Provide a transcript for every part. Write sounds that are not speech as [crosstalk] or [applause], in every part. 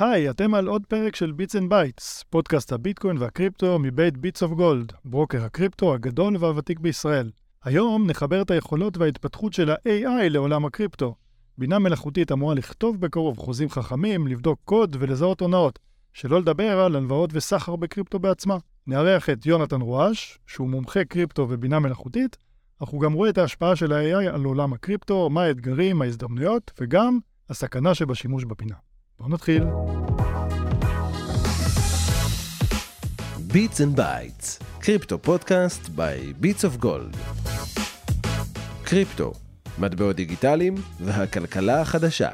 היי, אתם על עוד פרק של Bits and Bytes, פודקאסט הביטקוין והקריפטו מבית Bits of Gold, ברוקר הקריפטו הגדול והוותיק בישראל. היום נחבר את היכולות וההתפתחות של ה-AI לעולם הקריפטו. בינה מלאכותית אמורה לכתוב בקרוב חוזים חכמים, לבדוק קוד ולזהות הונאות, שלא לדבר על הלוואות וסחר בקריפטו בעצמה. נארח את יונתן רואש, שהוא מומחה קריפטו ובינה מלאכותית, אך הוא גם רואה את ההשפעה של ה-AI על עולם הקריפטו, מה האתגרים, ההזדמנויות, וגם הסכנה שבשימוש בפינה. בואו נתחיל. Beats and Bytes, קריפטו פודקאסט by Beats of Gold. קריפטו, מטבעות דיגיטליים והכלכלה החדשה.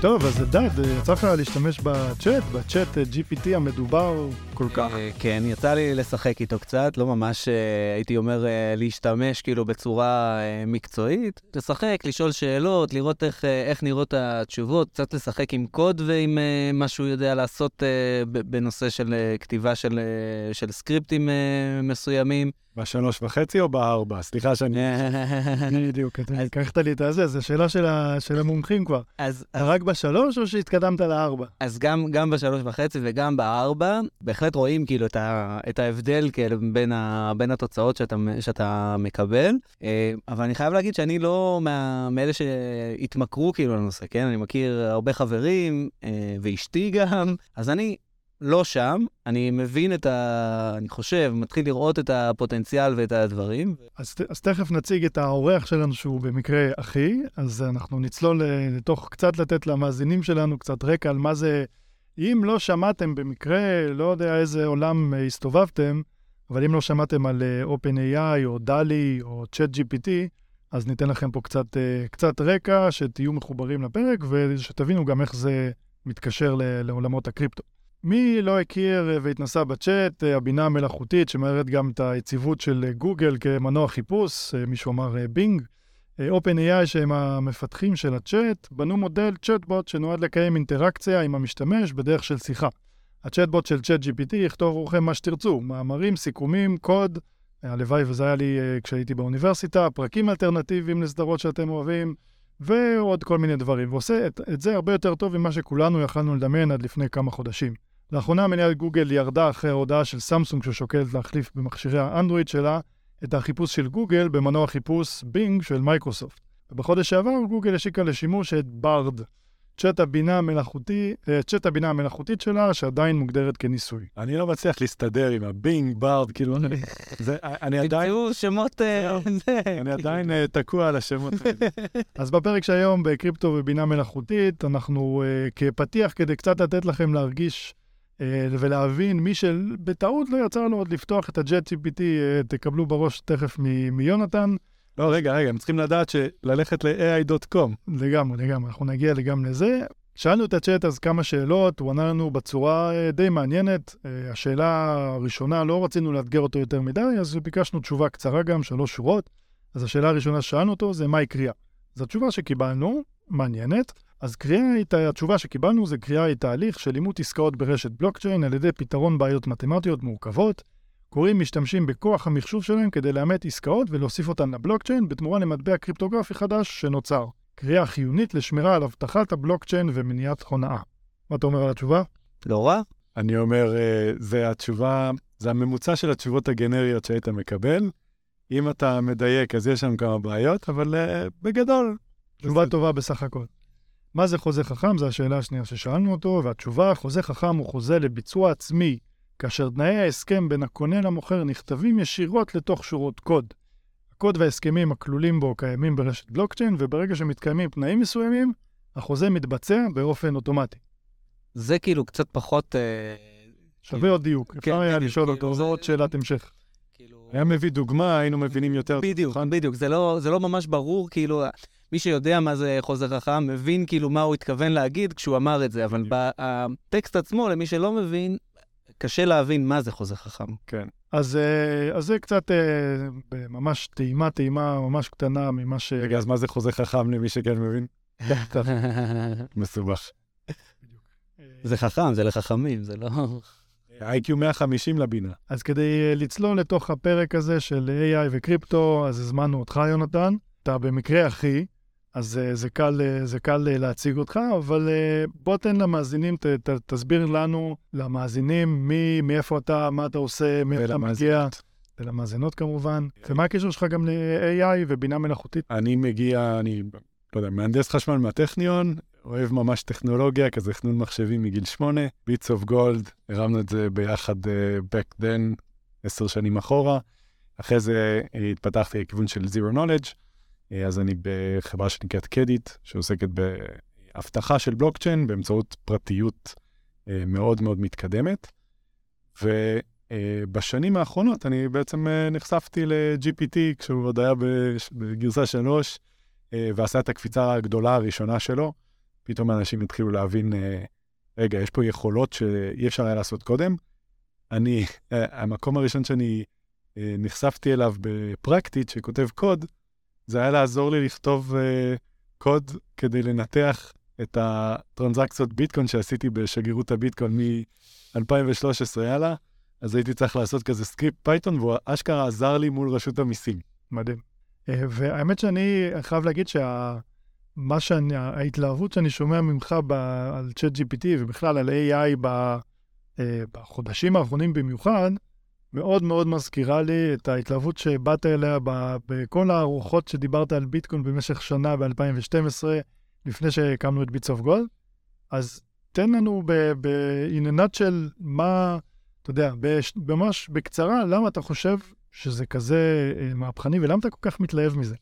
טוב, אז אלדד, יצא לך להשתמש בצ'אט, בצ'אט GPT המדובר כל כך. אה, כן, יצא לי לשחק איתו קצת, לא ממש אה, הייתי אומר אה, להשתמש כאילו בצורה מקצועית. לשחק, לשאול שאלות, לראות איך, איך נראות התשובות, קצת לשחק עם קוד ועם מה שהוא יודע לעשות בנושא של כתיבה של, של סקריפטים מסוימים. בשלוש וחצי או בארבע? סליחה שאני... בדיוק, אתה לקחת לי את הזה, זו שאלה של המומחים כבר. אז... רק בשלוש או שהתקדמת לארבע? אז גם בשלוש וחצי וגם בארבע, בהחלט באמת רואים כאילו את, ה, את ההבדל כאילו בין, ה, בין התוצאות שאתה, שאתה מקבל. אה, אבל אני חייב להגיד שאני לא מה, מאלה שהתמכרו כאילו לנושא, כן? אני מכיר הרבה חברים, אה, ואשתי גם, אז אני לא שם, אני מבין את ה... אני חושב, מתחיל לראות את הפוטנציאל ואת הדברים. אז, אז תכף נציג את האורח שלנו, שהוא במקרה אחי, אז אנחנו נצלול לתוך קצת לתת למאזינים שלנו קצת רקע על מה זה אם לא שמעתם במקרה, לא יודע איזה עולם אה, הסתובבתם, אבל אם לא שמעתם על אה, OpenAI או DALI או ChatGPT, אז ניתן לכם פה קצת, אה, קצת רקע, שתהיו מחוברים לפרק ושתבינו גם איך זה מתקשר לעולמות הקריפטו. מי לא הכיר והתנסה בצ'אט, הבינה המלאכותית שמערכת גם את היציבות של גוגל כמנוע חיפוש, מישהו אמר בינג. OpenAI, שהם המפתחים של הצ'אט, בנו מודל צ'אטבוט שנועד לקיים אינטראקציה עם המשתמש בדרך של שיחה. הצ'אטבוט של ChatGPT יכתוב עבורכם מה שתרצו, מאמרים, סיכומים, קוד, הלוואי וזה היה לי uh, כשהייתי באוניברסיטה, פרקים אלטרנטיביים לסדרות שאתם אוהבים, ועוד כל מיני דברים, ועושה את, את זה הרבה יותר טוב ממה שכולנו יכלנו לדמיין עד לפני כמה חודשים. לאחרונה מניית גוגל ירדה אחרי ההודעה של סמסונג ששוקלת להחליף במכשירי האנדרואיד שלה את החיפוש של גוגל במנוע חיפוש Bing של מייקרוסופט. ובחודש שעבר גוגל השיקה לשימוש את Bard, צ'אט הבינה המלאכותי, אה, צ'אט הבינה המלאכותית שלה, שעדיין מוגדרת כניסוי. אני לא מצליח להסתדר עם הבינג, ברד, כאילו, זה, אני עדיין... תמצאו שמות... אה, [laughs] אני עדיין אה, תקוע על השמות האלה. [laughs] אז בפרק שהיום בקריפטו ובינה מלאכותית, אנחנו כפתיח כדי קצת לתת לכם להרגיש אה, ולהבין, מי שבטעות לא יצא לו עוד לפתוח את ה-Jet GPT, אה, תקבלו בראש תכף מיונתן. לא, רגע, רגע, הם צריכים לדעת שללכת ל-AI.com. לגמרי, לגמרי, אנחנו נגיע גם לזה. שאלנו את הצ'אט אז כמה שאלות, הוא ענה לנו בצורה אה, די מעניינת. השאלה הראשונה, לא רצינו לאתגר אותו יותר מדי, אז ביקשנו תשובה קצרה גם, שלוש שורות. אז השאלה הראשונה ששאלנו אותו זה מהי קריאה. אז התשובה שקיבלנו, מעניינת. אז קריאה, היא, התשובה שקיבלנו זה קריאה היא תהליך של אימות עסקאות ברשת בלוקצ'יין על ידי פתרון בעיות מתמטיות מורכבות. קוראים משתמשים בכוח המחשוב שלהם כדי לאמת עסקאות ולהוסיף אותן לבלוקצ'יין בתמורה למטבע קריפטוגרפי חדש שנוצר. קריאה חיונית לשמירה על אבטחת הבלוקצ'יין ומניעת הונאה. מה אתה אומר על התשובה? לא רע. אני אומר, אה, זה התשובה, זה הממוצע של התשובות הגנריות שהיית מקבל. אם אתה מדייק, אז יש שם כמה בעיות, אבל uh, בגדול... תשובה טובה בסך הכל. מה זה חוזה חכם? זו השאלה השנייה ששאלנו אותו, והתשובה, חוזה חכם הוא חוזה לביצוע עצמי, כאשר תנאי ההסכם בין הקונה למוכר נכתבים ישירות לתוך שורות קוד. הקוד וההסכמים הכלולים בו קיימים ברשת בלוקצ'יין, וברגע שמתקיימים תנאים מסוימים, החוזה מתבצע באופן אוטומטי. זה כאילו קצת פחות... אה, שווה כאילו... עוד דיוק, כן, אפשר היה לשאול כאילו, אותו, זו עוד שאלת המשך. כאילו... היה מביא דוגמה, היינו מבינים יותר. בדיוק, בדיוק, זה לא, זה לא ממש ברור, כאילו, מי שיודע מה זה חוזה חכם, מבין כאילו מה הוא התכוון להגיד כשהוא אמר את זה, אבל בטקסט עצמו, למי שלא מבין, קשה להבין מה זה חוזה חכם. כן. אז, אה, אז זה קצת אה, ממש טעימה, טעימה ממש קטנה ממה ש... רגע, אז מה זה חוזה חכם למי שכן מבין? [laughs] מסובך. זה חכם, זה לחכמים, זה לא... איי-קיו 150 לבינה. אז כדי אה, לצלול לתוך הפרק הזה של AI וקריפטו, אז הזמנו אותך, יונתן. אתה במקרה אחי, אז אה, זה קל, אה, זה קל אה, להציג אותך, אבל בוא תן למאזינים, ת, ת, תסביר לנו, למאזינים, מי, מאיפה אתה, מה אתה עושה, מאיפה אתה מגיע, ולמאזינות. כמובן, ומה הקשר שלך גם ל-AI ובינה מלאכותית? אני מגיע, אני, לא יודע, מהנדס חשמל מהטכניון, אוהב ממש טכנולוגיה, כזה חנון מחשבים מגיל שמונה, ביטס אוף גולד, הרמנו את זה ביחד uh, back then, עשר שנים אחורה. אחרי זה התפתחתי לכיוון של Zero Knowledge, אז אני בחברה שנקראת קדיט, שעוסקת באבטחה של בלוקצ'יין באמצעות פרטיות uh, מאוד מאוד מתקדמת. ובשנים האחרונות אני בעצם uh, נחשפתי ל-GPT כשהוא עוד היה בגרסה 3, אה, ועשה את הקפיצה הגדולה הראשונה שלו, פתאום אנשים התחילו להבין, אה, רגע, יש פה יכולות שאי אפשר היה לעשות קודם. אני, אה, המקום הראשון שאני אה, נחשפתי אליו בפרקטית, שכותב קוד, זה היה לעזור לי לכתוב אה, קוד כדי לנתח את הטרנזקציות ביטקוין שעשיתי בשגרירות הביטקוין מ-2013 הלאה. אז הייתי צריך לעשות כזה סקריפט פייתון, והוא אשכרה עזר לי מול רשות המיסים. מדהים. אה, והאמת שאני חייב להגיד שה... שאני, ההתלהבות שאני שומע ממך ב, על ChatGPT ובכלל על AI ב, אה, בחודשים האחרונים במיוחד, מאוד מאוד מזכירה לי את ההתלהבות שבאת אליה בכל הארוחות שדיברת על ביטקוין במשך שנה ב-2012, לפני שהקמנו את ביטס אוף גולד. אז תן לנו ב, ב, in a nutshell מה, אתה יודע, ממש בקצרה, למה אתה חושב שזה כזה אה, מהפכני ולמה אתה כל כך מתלהב מזה?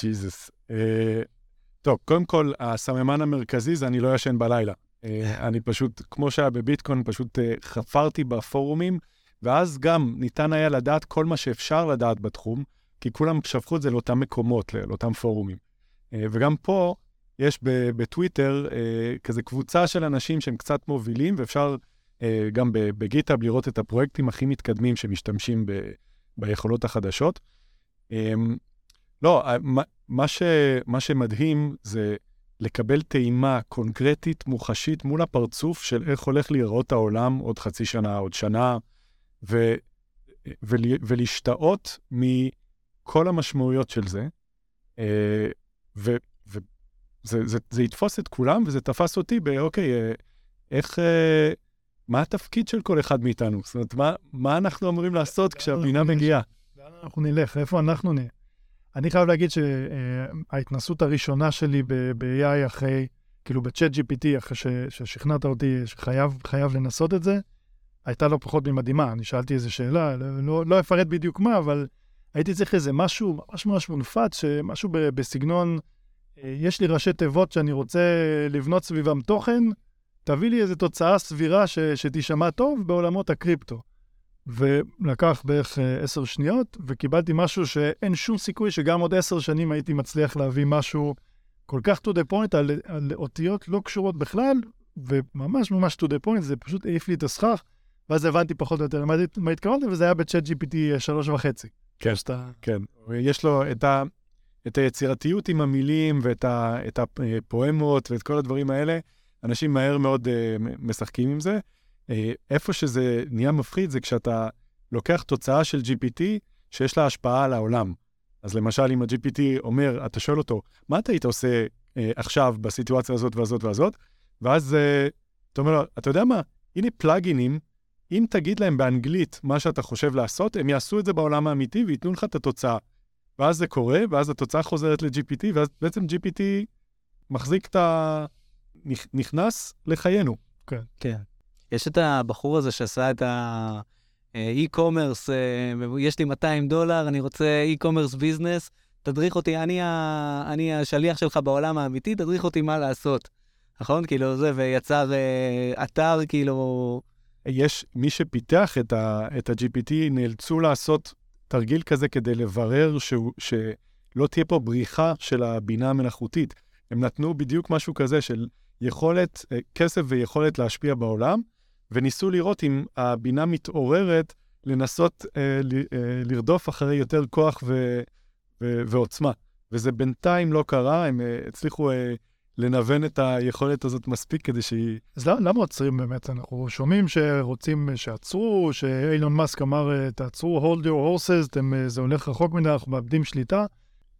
ג'יזוס. אה, טוב, קודם כל, הסממן המרכזי זה אני לא ישן בלילה. אה, אני פשוט, כמו שהיה בביטקוין, פשוט אה, חפרתי בפורומים, ואז גם ניתן היה לדעת כל מה שאפשר לדעת בתחום, כי כולם שפכו את זה לאותם מקומות, לא- לאותם פורומים. אה, וגם פה יש בטוויטר אה, כזה קבוצה של אנשים שהם קצת מובילים, ואפשר אה, גם בגיטאב לראות את הפרויקטים הכי מתקדמים שמשתמשים ב- ביכולות החדשות. אמ, לא, מה, ש, מה שמדהים זה לקבל טעימה קונקרטית, מוחשית, מול הפרצוף של איך הולך להיראות העולם עוד חצי שנה, עוד שנה, ו, ול, ולהשתאות מכל המשמעויות של זה. אה, ו, וזה זה, זה יתפוס את כולם, וזה תפס אותי באוקיי, אה, איך... אה, מה התפקיד של כל אחד מאיתנו? זאת אומרת, מה, מה אנחנו אמורים לעשות כשהבינה מגיעה? לאן אנחנו נלך? איפה אנחנו נהיה? אני חייב להגיד שההתנסות הראשונה שלי ב-AI אחרי, כאילו בצ'אט GPT, אחרי ששכנעת אותי שחייב חייב לנסות את זה, הייתה לא פחות ממדהימה. אני שאלתי איזה שאלה, לא, לא, לא אפרט בדיוק מה, אבל הייתי צריך איזה משהו ממש ממש מונפץ, משהו ב- בסגנון, אה, יש לי ראשי תיבות שאני רוצה לבנות סביבם תוכן, תביא לי איזו תוצאה סבירה ש- שתישמע טוב בעולמות הקריפטו. ולקח בערך אה, עשר שניות, וקיבלתי משהו שאין שום סיכוי שגם עוד עשר שנים הייתי מצליח להביא משהו כל כך to the point על, על אותיות לא קשורות בכלל, וממש ממש to the point, זה פשוט העיף לי את הסכך, ואז הבנתי פחות או יותר למה מה התכוונתי, וזה היה בצ'אט GPT שלוש וחצי. כן. שאתה... כן, יש לו את, ה, את היצירתיות עם המילים ואת ה, את הפואמות ואת כל הדברים האלה. אנשים מהר מאוד uh, משחקים עם זה. Uh, איפה שזה נהיה מפחיד זה כשאתה לוקח תוצאה של GPT שיש לה השפעה על העולם. אז למשל, אם ה-GPT אומר, אתה שואל אותו, מה אתה היית עושה uh, עכשיו בסיטואציה הזאת והזאת והזאת? ואז uh, אתה אומר לו, אתה יודע מה, הנה פלאגינים, אם תגיד להם באנגלית מה שאתה חושב לעשות, הם יעשו את זה בעולם האמיתי וייתנו לך את התוצאה. ואז זה קורה, ואז התוצאה חוזרת ל-GPT, ואז בעצם GPT מחזיק את ה... נכ- נכנס לחיינו. כן. יש את הבחור הזה שעשה את ה-e-commerce, אה, יש לי 200 דולר, אני רוצה e-commerce ביזנס, תדריך אותי, אני, ה... אני השליח שלך בעולם האמיתי, תדריך אותי מה לעשות. נכון? כאילו זה, ויצר אה, אתר, כאילו... יש מי שפיתח את, ה, את ה-GPT, נאלצו לעשות תרגיל כזה כדי לברר שהוא, שלא תהיה פה בריחה של הבינה המלאכותית. הם נתנו בדיוק משהו כזה של יכולת, אה, כסף ויכולת להשפיע בעולם, וניסו לראות אם הבינה מתעוררת לנסות אה, ל, אה, לרדוף אחרי יותר כוח ו, ו, ועוצמה. וזה בינתיים לא קרה, הם אה, הצליחו אה, לנוון את היכולת הזאת מספיק כדי שהיא... אז למה, למה עוצרים באמת? אנחנו שומעים שרוצים שעצרו, שאילון מאסק אמר, אה, תעצרו, hold your horses, אתם, אה, זה הולך רחוק מדי, אנחנו מאבדים שליטה.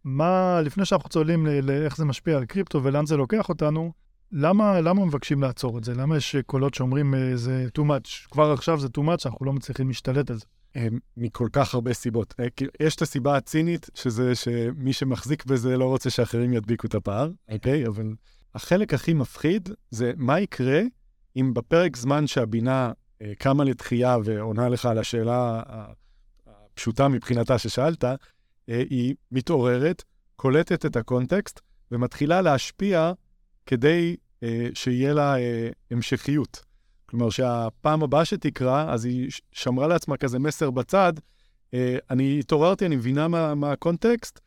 מה, לפני שאנחנו צוללים לאיך זה משפיע על קריפטו ולאן זה לוקח אותנו, למה, למה מבקשים לעצור את זה? למה יש קולות שאומרים אה, זה too much, כבר עכשיו זה too much, אנחנו לא מצליחים להשתלט על זה. אה, מכל כך הרבה סיבות. אה, כאילו, יש את הסיבה הצינית, שזה שמי שמחזיק בזה לא רוצה שאחרים ידביקו את הפער, אוקיי? אבל החלק הכי מפחיד זה מה יקרה אם בפרק זמן שהבינה אה, קמה לתחייה ועונה לך על השאלה ה- הפשוטה מבחינתה ששאלת, אה, היא מתעוררת, קולטת את הקונטקסט ומתחילה להשפיע כדי אה, שיהיה לה אה, המשכיות. כלומר, שהפעם הבאה שתקרא, אז היא שמרה לעצמה כזה מסר בצד, אה, אני התעוררתי, אני מבינה מה, מה הקונטקסט,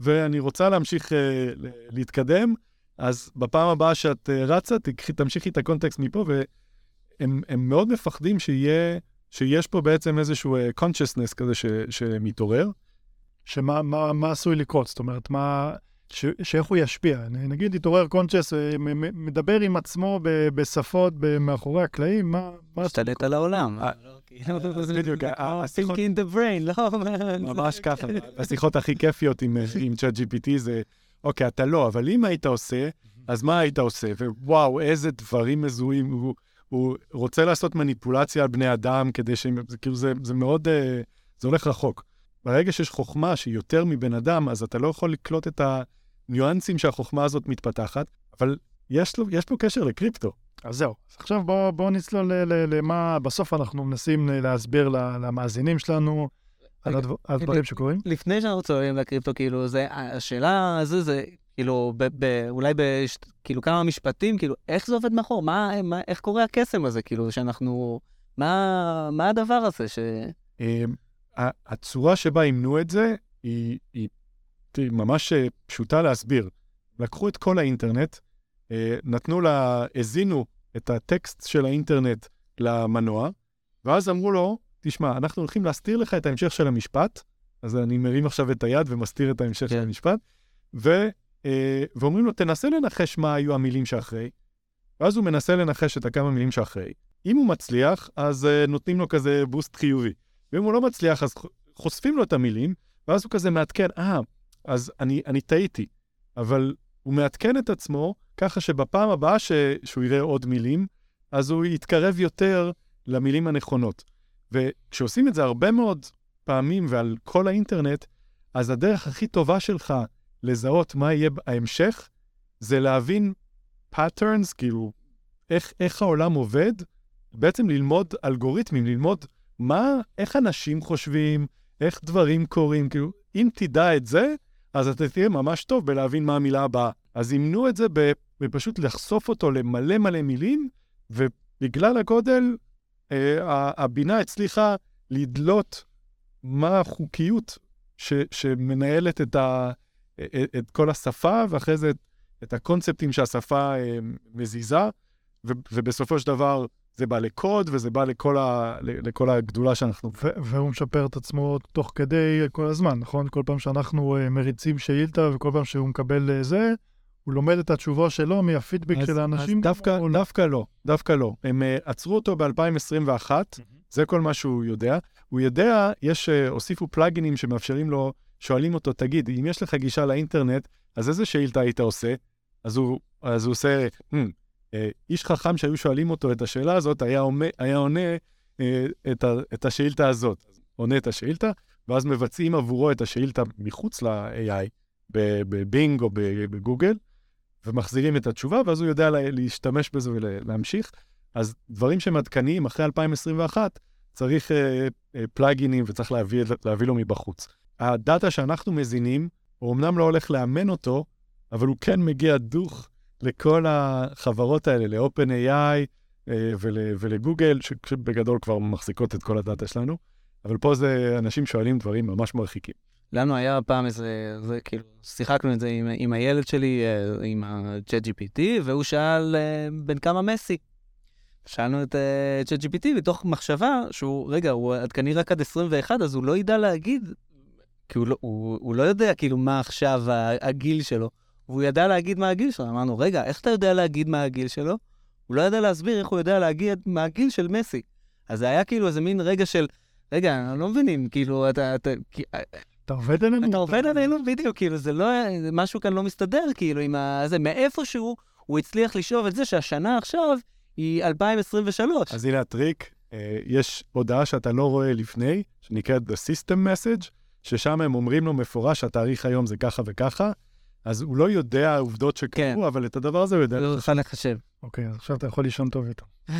ואני רוצה להמשיך אה, להתקדם, אז בפעם הבאה שאת אה, רצה, תמשיכי את הקונטקסט מפה, והם הם מאוד מפחדים שיהיה, שיש פה בעצם איזשהו consciousness כזה ש, שמתעורר. שמה מה, מה עשוי לקרות? זאת אומרת, מה... ש, שאיך הוא ישפיע? נגיד התעורר קונצ'ס, אה, מדבר עם עצמו ב, בשפות ב- מאחורי הקלעים, מה... משתלט על העולם. אה, [laughs] בדיוק, ה- השיחות- Think in the brain, לא? ממש ככה. השיחות הכי כיפיות עם, עם ChatGPT זה, אוקיי, אתה לא, אבל אם היית עושה, אז מה היית עושה? ווואו, איזה דברים מזוהים. הוא, הוא רוצה לעשות מניפולציה על בני אדם כדי שהם, זה כאילו, זה, זה מאוד, אה, זה הולך רחוק. ברגע שיש חוכמה שהיא יותר מבן אדם, אז אתה לא יכול לקלוט את הניואנסים שהחוכמה הזאת מתפתחת, אבל יש, לו, יש פה קשר לקריפטו. אז זהו. אז עכשיו בואו בוא נצלול ל- ל- למה... בסוף אנחנו מנסים להסביר ל- למאזינים שלנו על הדברים שקורים. לפני שאנחנו צוללים לקריפטו, כאילו, זה, השאלה הזו זה, כאילו, ב, ב, אולי בש, כאילו כמה משפטים, כאילו, איך זה עובד מאחור? מה, מה, איך קורה הקסם הזה, כאילו, שאנחנו, מה, מה הדבר הזה ש... הצורה שבה אימנו את זה היא, היא תראי, ממש אה, פשוטה להסביר. לקחו את כל האינטרנט, אה, נתנו לה, הזינו את הטקסט של האינטרנט למנוע, ואז אמרו לו, תשמע, אנחנו הולכים להסתיר לך את ההמשך של המשפט, אז אני מרים עכשיו את היד ומסתיר את ההמשך של כן. המשפט, ו, אה, ואומרים לו, תנסה לנחש מה היו המילים שאחרי, ואז הוא מנסה לנחש את הכמה מילים שאחרי. אם הוא מצליח, אז נותנים לו כזה בוסט חיובי. ואם הוא לא מצליח, אז חושפים לו את המילים, ואז הוא כזה מעדכן, אה, אז אני, אני טעיתי. אבל הוא מעדכן את עצמו ככה שבפעם הבאה ש... שהוא יראה עוד מילים, אז הוא יתקרב יותר למילים הנכונות. וכשעושים את זה הרבה מאוד פעמים ועל כל האינטרנט, אז הדרך הכי טובה שלך לזהות מה יהיה ההמשך, זה להבין patterns, כאילו, איך, איך העולם עובד, בעצם ללמוד אלגוריתמים, ללמוד מה, איך אנשים חושבים, איך דברים קורים, כאילו, אם תדע את זה, אז אתה תהיה ממש טוב בלהבין מה המילה הבאה. אז אימנו את זה בפשוט לחשוף אותו למלא מלא מילים, ובגלל הגודל, אה, הבינה הצליחה לדלות מה החוקיות ש, שמנהלת את, ה, את, את כל השפה, ואחרי זה את, את הקונספטים שהשפה אה, מזיזה, ו, ובסופו של דבר זה בא לקוד, וזה בא לכל, ה, לכל הגדולה שאנחנו... ו- והוא משפר את עצמו תוך כדי כל הזמן, נכון? כל פעם שאנחנו uh, מריצים שאילתה וכל פעם שהוא מקבל uh, זה, הוא לומד את התשובה שלו מהפידבק אז- של האנשים. אז דווקא, או לא? דווקא לא, דווקא לא. הם uh, עצרו אותו ב-2021, זה כל מה שהוא יודע. הוא יודע, יש, uh, הוסיפו פלאגינים שמאפשרים לו, שואלים אותו, תגיד, אם יש לך גישה לאינטרנט, אז איזה שאילתה היית עושה? אז הוא, אז הוא עושה, hmm, איש חכם שהיו שואלים אותו את השאלה הזאת, היה, עונה, היה עונה uh, את, ה, את השאילתה הזאת. עונה את השאילתה, ואז מבצעים עבורו את השאילתה מחוץ ל-AI, בבינג או בגוגל, ומחזירים את התשובה, ואז הוא יודע לה, להשתמש בזה ולהמשיך. אז דברים שהם עדכניים אחרי 2021, צריך אה, אה, פלאגינים וצריך להביא, להביא לו מבחוץ. הדאטה שאנחנו מזינים, הוא אמנם לא הולך לאמן אותו, אבל הוא כן מגיע דוך לכל החברות האלה, ל-OpenAI אה, ול, ולגוגל, שבגדול כבר מחזיקות את כל הדאטה שלנו, אבל פה זה אנשים שואלים דברים ממש מרחיקים. לנו היה פעם איזה, זה כאילו, שיחקנו את זה עם, עם הילד שלי, אה, עם ה-chat GPT, והוא שאל אה, בן כמה מסי. שאלנו את chat GPT מתוך מחשבה שהוא, רגע, הוא עדכני רק עד 21, אז הוא לא ידע להגיד, כי הוא לא, הוא, הוא לא יודע כאילו מה עכשיו הגיל שלו, והוא ידע להגיד מה הגיל שלו. אמרנו, רגע, איך אתה יודע להגיד מה הגיל שלו? הוא לא ידע להסביר איך הוא יודע להגיד מה הגיל של מסי. אז זה היה כאילו איזה מין רגע של, רגע, אנחנו לא מבינים, כאילו, אתה, אתה, כי- אתה עובד עלינו? אתה עובד עלינו בדיוק, כאילו, זה לא, משהו כאן לא מסתדר, כאילו, עם ה... זה, מאיפשהו הוא הצליח לשאוב את זה שהשנה עכשיו היא 2023. אז הנה הטריק, אה, יש הודעה שאתה לא רואה לפני, שנקראת The System Message, ששם הם אומרים לו מפורש שהתאריך היום זה ככה וככה, אז הוא לא יודע עובדות שקרו, כן. אבל את הדבר הזה הוא יודע. זה יכול לחשב. אוקיי, אז עכשיו אתה יכול לישון טוב יותר. [laughs]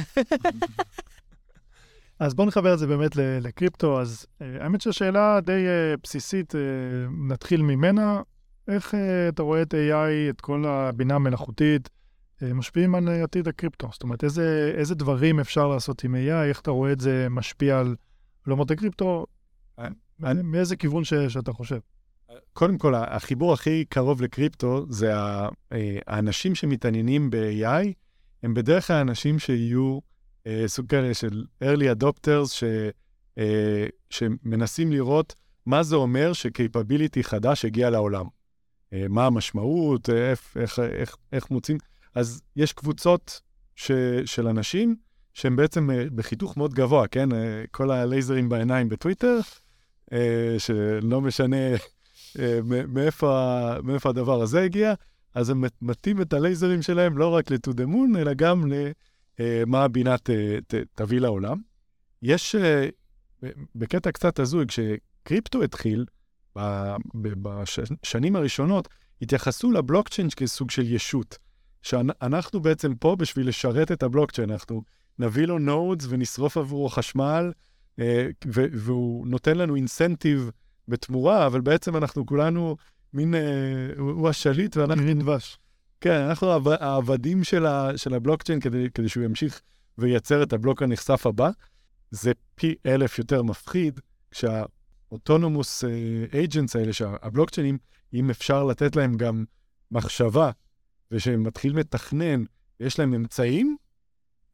אז בוא נחבר את זה באמת לקריפטו. אז אה, האמת שהשאלה די אה, בסיסית, אה, נתחיל ממנה. איך אתה רואה את AI, את כל הבינה המלאכותית, משפיעים על עתיד הקריפטו? זאת אומרת, איזה, איזה דברים אפשר לעשות עם AI, איך אתה רואה את זה משפיע על עולמות הקריפטו? מאיזה כיוון ש, שאתה חושב? קודם כל, החיבור הכי קרוב לקריפטו זה אה, האנשים שמתעניינים ב-AI, הם בדרך כלל אנשים שיהיו אה, סוג כאלה של early adopters, ש, אה, שמנסים לראות מה זה אומר ש-capability חדש הגיע לעולם. מה המשמעות, איך, איך, איך, איך מוצאים. אז יש קבוצות ש, של אנשים שהם בעצם בחיתוך מאוד גבוה, כן? כל הלייזרים בעיניים בטוויטר, שלא משנה מאיפה, ה- מאיפה הדבר הזה הגיע, אז הם מטים את הלייזרים שלהם לא רק ל-to the moon, אלא גם למה הבינה ת, ת, תביא לעולם. יש, אה, בקטע קצת הזוי, כשקריפטו התחיל, בשנים הראשונות, התייחסו לבלוקצ'יין כסוג של ישות. שאנחנו בעצם פה בשביל לשרת את הבלוקצ'יין, אנחנו נביא לו נודס ונשרוף עבורו חשמל, אה, והוא נותן לנו אינסנטיב בתמורה, אבל בעצם אנחנו כולנו מין, אה, הוא השליט ואנחנו... תראי דבש. כן, אנחנו העב- העבדים של, ה, של הבלוקצ'יין כדי, כדי שהוא ימשיך וייצר את הבלוק הנכסף הבא. זה פי אלף יותר מפחיד כשהאוטונומוס אייג'נטס האלה, שהבלוקצ'יינים, אם אפשר לתת להם גם מחשבה, ושהם מתחילים לתכנן, ויש להם אמצעים,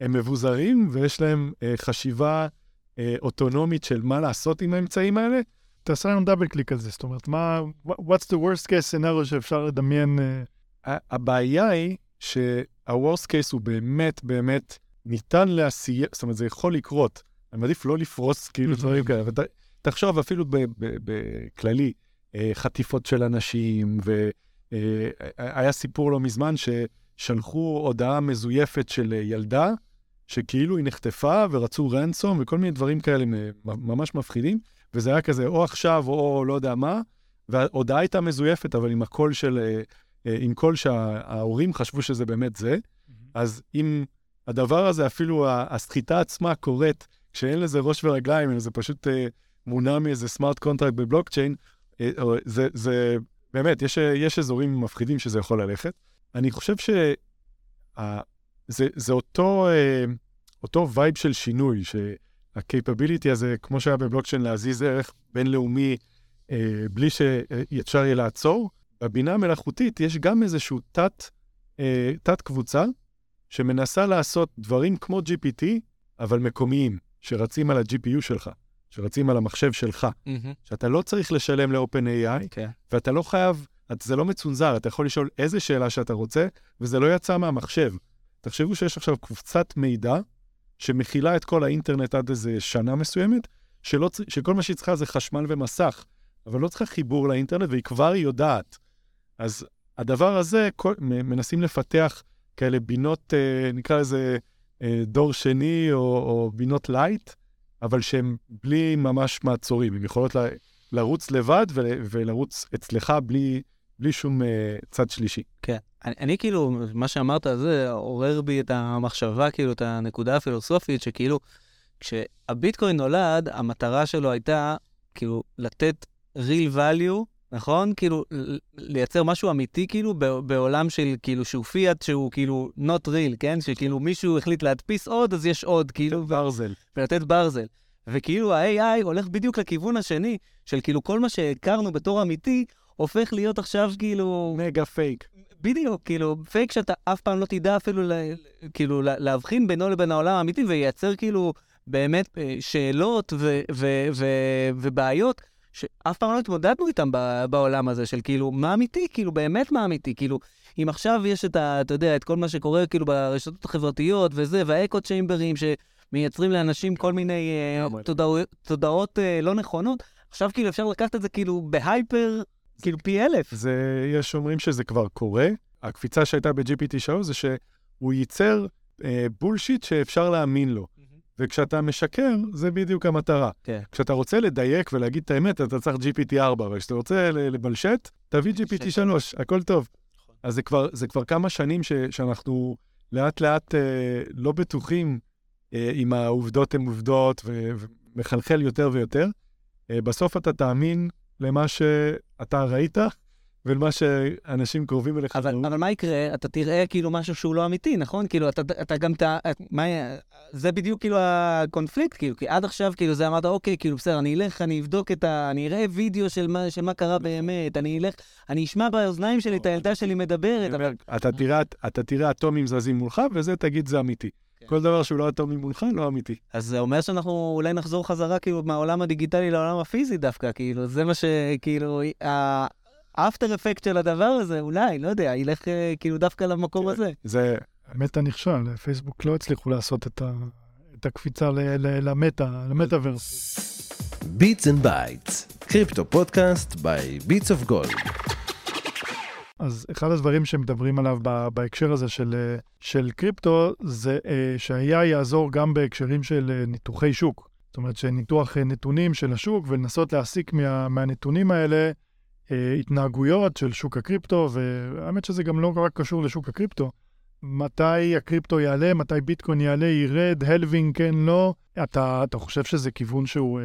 הם מבוזרים ויש להם uh, חשיבה uh, אוטונומית של מה לעשות עם האמצעים האלה. תעשה לנו דאבל קליק על זה, זאת אומרת, מה, what's the worst case scenario שאפשר לדמיין? אה, הבעיה היא שה-Worst case הוא באמת באמת ניתן לעשייה, זאת אומרת, זה יכול לקרות. אני מעדיף לא לפרוס כאילו דברים כאלה, אבל תחשוב אפילו בכללי, אה, חטיפות של אנשים, והיה סיפור לא מזמן ששלחו הודעה מזויפת של אה, ילדה, שכאילו היא נחטפה ורצו ransom וכל מיני דברים כאלה ממש מפחידים, וזה היה כזה או עכשיו או לא יודע מה, וההודעה הייתה מזויפת, אבל עם הקול של... אה, אה, עם קול שההורים חשבו שזה באמת זה, אז אם הדבר הזה, אפילו הסחיטה עצמה קורית כשאין לזה ראש ורגליים, אלא זה פשוט אה, מונע מאיזה smart contract בבלוקצ'יין, זה, זה באמת, יש, יש אזורים מפחידים שזה יכול ללכת. אני חושב שזה זה אותו, אותו וייב של שינוי, שה-capability הזה, כמו שהיה בבלוקצ'יין, להזיז ערך בינלאומי אה, בלי שאפשר יהיה לעצור, בבינה המלאכותית יש גם איזשהו תת, אה, תת קבוצה שמנסה לעשות דברים כמו GPT, אבל מקומיים, שרצים על ה-GPU שלך, שרצים על המחשב שלך, שאתה לא צריך לשלם ל-OpenAI, כן. ואתה לא חייב, את- זה לא מצונזר, אתה יכול לשאול איזה שאלה שאתה רוצה, וזה לא יצא מהמחשב. תחשבו שיש עכשיו קבוצת מידע שמכילה את כל האינטרנט עד איזה שנה מסוימת, שלא, שכל מה שהיא צריכה זה חשמל ומסך, אבל לא צריכה חיבור לאינטרנט, והיא כבר יודעת. אז הדבר הזה, כל, מנסים לפתח כאלה בינות, אה, נקרא לזה אה, דור שני או, או בינות light, אבל שהן בלי ממש מעצורים. הן יכולות ל, לרוץ לבד ול, ולרוץ אצלך בלי, בלי שום אה, צד שלישי. כן. אני, אני כאילו, מה שאמרת זה עורר בי את המחשבה, כאילו, את הנקודה הפילוסופית, שכאילו, כשהביטקוין נולד, המטרה שלו הייתה, כאילו, לתת real value, נכון? כאילו, לייצר משהו אמיתי, כאילו, בעולם של, כאילו, שהוא פיאט, שהוא כאילו not real, כן? שכאילו מישהו החליט להדפיס עוד, אז יש עוד, כאילו, ברזל. ולתת ברזל. וכאילו ה-AI הולך בדיוק לכיוון השני, של כאילו כל מה שהכרנו בתור אמיתי, הופך להיות עכשיו כאילו... mega fake. בדיוק, כאילו, פייק שאתה אף פעם לא תדע אפילו כאילו לה- להבחין בינו לבין העולם האמיתי, וייצר כאילו באמת אה, שאלות ו, ו, ו, ובעיות שאף פעם לא התמודדנו איתם ב, בעולם הזה, של כאילו, מה אמיתי? כאילו, באמת מה אמיתי? כאילו, אם עכשיו יש את ה... אתה יודע, את כל מה שקורה כאילו ברשתות החברתיות וזה, וה echo chamber־ים שמייצרים לאנשים כל מיני אה. תודעות, תודעות אה, לא נכונות, עכשיו כאילו אפשר לקחת את זה כאילו בהייפר, כאילו פי אלף. זה, יש אומרים שזה כבר קורה. הקפיצה שהייתה ב-GPT3 זה שהוא ייצר אה, בולשיט שאפשר להאמין לו. וכשאתה משקר, זה בדיוק המטרה. כן. כשאתה רוצה לדייק ולהגיד את האמת, אתה צריך GPT-4, אבל כשאתה רוצה לבלשט, תביא GPT-3, הכל טוב. אז זה כבר, זה כבר כמה שנים ש, שאנחנו לאט לאט אה, לא בטוחים אה, אם העובדות הן עובדות ומחלחל יותר ויותר. אה, בסוף אתה תאמין למה שאתה ראית ולמה שאנשים קרובים אליך. אבל. אבל מה יקרה? אתה תראה כאילו משהו שהוא לא אמיתי, נכון? כאילו, אתה, אתה גם, ת, מה, זה בדיוק כאילו הקונפליקט, כאילו, כי עד עכשיו, כאילו, זה אמרת, אוקיי, כאילו, בסדר, אני אלך, אני אבדוק את ה... אני אראה וידאו של מה, של מה קרה באמת, אני אלך, אני אשמע באוזניים שלי את הילדה שלי מדברת, אבל... אתה אתה תראה אטומים זזים מולך, וזה תגיד זה אמיתי. כן. כל דבר שהוא לא אטומי מולך, לא אמיתי. אז זה אומר שאנחנו אולי נחזור חזרה, כאילו, מהעולם הדיגיטלי לעולם הפיזי דווקא, כאילו, זה מה ש... כאילו, האפטר אפקט של הדבר הזה, אולי, לא יודע, ילך אה, כאילו דווקא למקום הזה. זה, האמת הנכשל, פייסבוק לא הצליחו לעשות את, ה, את הקפיצה ל, ל, למטה, למטאוורס. ביטס אנד בייטס, קריפטו פודקאסט ביי ביטס אוף גולד. אז אחד הדברים שמדברים עליו בהקשר הזה של, אה, של קריפטו, זה אה, שה-AI יעזור גם בהקשרים של אה, ניתוחי שוק. זאת אומרת, שניתוח אה, נתונים של השוק ולנסות להסיק מה, מהנתונים האלה אה, התנהגויות של שוק הקריפטו, והאמת שזה גם לא רק קשור לשוק הקריפטו. מתי הקריפטו יעלה, מתי ביטקוין יעלה, ירד, halving, כן, לא. אתה, אתה חושב שזה כיוון שהוא...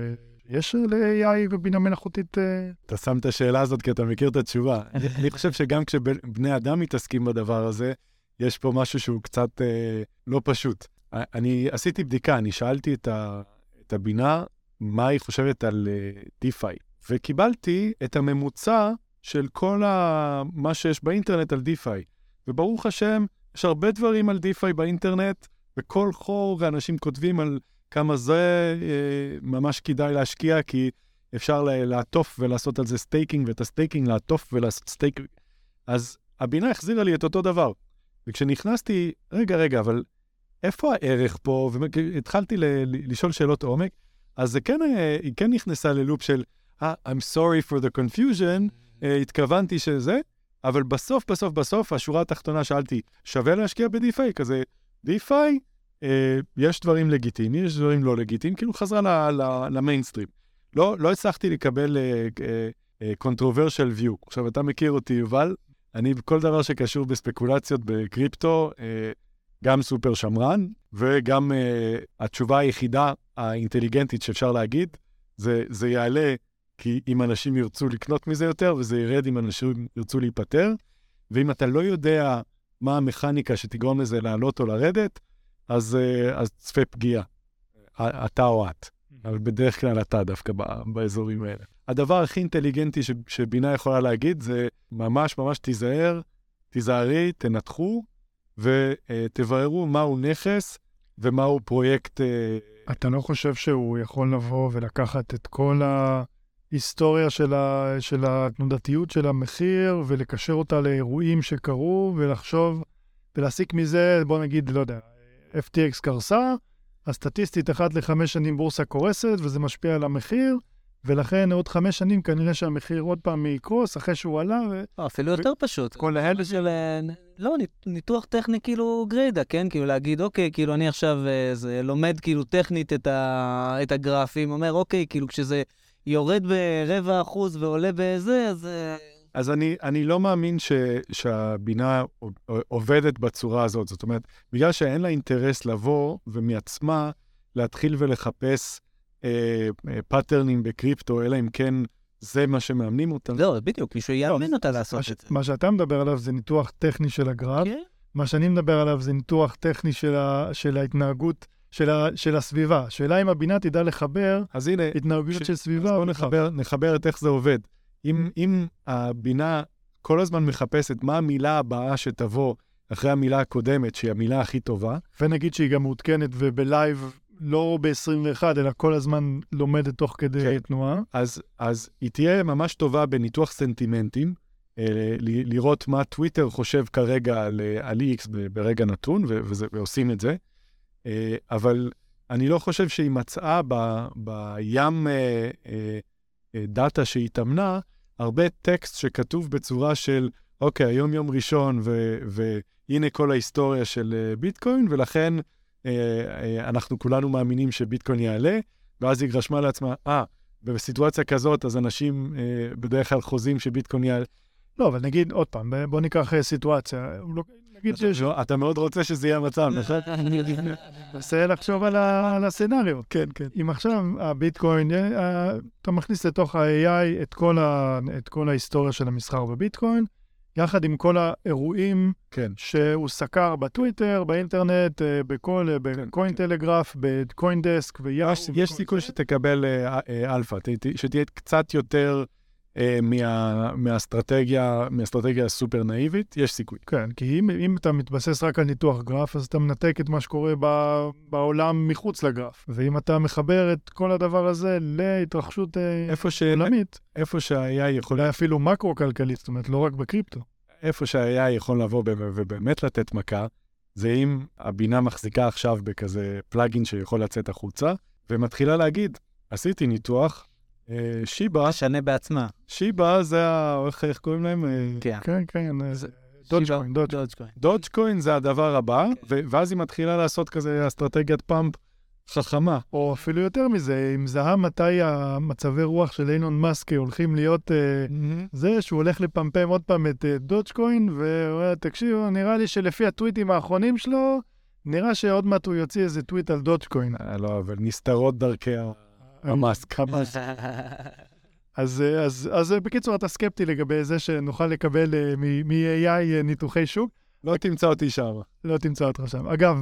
יש ל-AI ובינה מלאכותית... אה, אתה שם את השאלה הזאת כי אתה מכיר את התשובה. אני- חושב שגם כשבני אדם מתעסקים בדבר הזה, יש פה משהו שהוא קצת אה, לא פשוט. אני עשיתי בדיקה, אני שאלתי את, ה, את הבינה מה היא חושבת על אה, DeFi, וקיבלתי את הממוצע של כל ה, מה שיש באינטרנט על DeFi. וברוך השם, יש הרבה דברים על DeFi באינטרנט, בכל חור, ואנשים כותבים על כמה זה אה, ממש כדאי להשקיע, כי אפשר לעטוף ולעשות על זה staking, ואת ה staking לעטוף ולעשות staking. אז הבינה החזירה לי את אותו דבר. וכשנכנסתי, רגע, רגע, אבל איפה הערך פה? והתחלתי ל- לשאול שאלות עומק, אז זה כן, אה, היא כן נכנסה ל loop של, אה, I'm sorry for the confusion, אה, התכוונתי שזה, אבל בסוף, בסוף, בסוף, השורה התחתונה שאלתי, שווה להשקיע ב-DeFi? כזה, DeFi, יש דברים לגיטימיים, יש דברים לא לגיטימיים, כאילו חזרה למיינסטרים. לא, לא הצלחתי לקבל אה, controversial view. עכשיו, אתה מכיר אותי, יובל, אני בכל דבר שקשור בספקולציות בקריפטו, אה, גם סופר שמרן, וגם אה, התשובה היחידה האינטליגנטית שאפשר להגיד, זה, זה יעלה כי אם אנשים ירצו לקנות מזה יותר, וזה ירד אם אנשים ירצו להיפטר. ואם אתה לא יודע מה המכניקה שתגרום לזה לעלות או לרדת, אז, אה, אז צפה פגיעה, א- אתה או את. אבל בדרך כלל אתה דווקא באזורים האלה. הדבר הכי אינטליגנטי ש, שבינה יכולה להגיד זה ממש ממש תיזהר, תיזהרי, תנתחו ותבררו מהו נכס ומהו פרויקט. אה, אתה לא חושב שהוא יכול לבוא ולקחת את כל ההיסטוריה של, ה... של התנודתיות של המחיר ולקשר אותה לאירועים שקרו ולחשוב ולהסיק מזה, בוא נגיד, לא יודע, FTX קרסה, אז סטטיסטית אחת לחמש שנים בורסה קורסת וזה משפיע על המחיר, ולכן עוד חמש שנים כנראה שהמחיר עוד פעם יקרוס אחרי שהוא עלה. ו... לא, אפילו יותר פשוט. כל האלה של... אה, לא, נית- ניתוח טכני כאילו גרידא, כן? כאילו להגיד, אוקיי, כאילו אני עכשיו אה, זה, לומד כאילו טכנית את, ה, את הגרפים, אומר, אוקיי, כאילו כשזה יורד ברבע אחוז ועולה בזה, אז... אז אני, אני לא מאמין ש, שהבינה עובדת בצורה הזאת. זאת אומרת, בגלל שאין לה אינטרס לבוא ומעצמה להתחיל ולחפש אה, אה, pattern־ים בקריפטו, אלא אם כן זה מה שמאמנים אותם. לא, בדיוק, מישהו יאמן אותה לעשות מה, את. זה. מה שאתה מדבר עליו זה ניתוח טכני של הגרף, כן. מה שאני מדבר עליו זה ניתוח טכני של, ה... של ההתנהגות, של, ה... של הסביבה. שאלה אם הבינה תדע לחבר אז הנה, התנהגויות ש- של סביבה. אז או בואו נחבר, נחבר את איך זה עובד. אם, אם הבינה כל הזמן מחפשת מה המילה הבאה שתבוא אחרי המילה הקודמת, שהיא המילה הכי טובה, ונגיד שהיא גם מעודכנת וב live, לא ב-21, אלא כל הזמן לומדת תוך כדי כן. תנועה. אז, אז היא תהיה ממש טובה בניתוח סנטימנטים, אה, ל- לראות מה טוויטר חושב כרגע על, אה, על X ב- ברגע נתון, ו- וזה, ועושים את זה. אה, אבל אני לא חושב שהיא מצאה ב, בים אה, אה, אה, דאטה שהתאמנה, הרבה טקסט שכתוב בצורה של, אוקיי, היום יום ראשון, ו- והנה כל ההיסטוריה של אה, ביטקוין, ולכן אה, אה, אנחנו כולנו מאמינים שביטקוין יעלה, ואז היא רשמה לעצמה, אה, בסיטואציה כזאת, אז אנשים אה, בדרך כלל חוזים שביטקוין יעלה. לא, אבל נגיד, עוד פעם, בוא ניקח אה, סיטואציה. נגיד שיש... לא, אתה מאוד רוצה שזה יהיה המצב, נכון? [laughs] מנסה לחשוב על הסצנריו. כן, כן. אם עכשיו הביטקוין, אה, אתה מכניס לתוך ה-AI את כל ה- את כל ההיסטוריה של המסחר בביטקוין, יחד עם כל האירועים כן. שהוא סקר בטוויטר, באינטרנט, אה, בכל, אה, בקוין טלגרף, בקוינדסק ויאו. יש, יש סיכוי שתקבל אלפא, שתהיה קצת יותר מה, מהאסטרטגיה, מהאסטרטגיה הסופר נאיבית, יש סיכוי. כן, כי אם, אם אתה מתבסס רק על ניתוח גרף, אז אתה מנתק את מה שקורה ב, בעולם מחוץ לגרף. ואם אתה מחבר את כל הדבר הזה להתרחשות אה, איפה, ש... עולמית, איפה שה-AI יכול, אולי אפילו מקרו-כלכלית, זאת אומרת, לא רק בקריפטו. איפה שה-AI יכול לבוא ובאמת לתת מכה, זה אם הבינה מחזיקה עכשיו בכזה plugin שיכול לצאת החוצה, ומתחילה להגיד, עשיתי ניתוח, אה, שיבה, משנה בעצמה. שיבה זה ה... איך, איך קוראים להם? אה, כן. כן, כן, אה, זה- דודג'קוין, דודג'קוין. זה הדבר הבא, ואז היא מתחילה לעשות כזה אסטרטגיית פאמפ חכמה. או אפילו יותר מזה, היא מזהה מתי המצבי רוח של אילון מאסק הולכים להיות זה שהוא הולך לפמפם עוד פעם את דודג'קוין, ואומר, תקשיבו, נראה לי שלפי הטוויטים האחרונים שלו, נראה שעוד מעט הוא יוציא איזה טוויט על דודג'קוין. לא, אבל נסתרות דרכי ה- המאסק. [laughs] אז, אה, אז, אז אה, בקיצור, אתה סקפטי לגבי זה שנוכל לקבל אה, מ- מ-AI אה, ניתוחי שוק, לא תמצא אותי שם. לא תמצא אותך שם. אגב,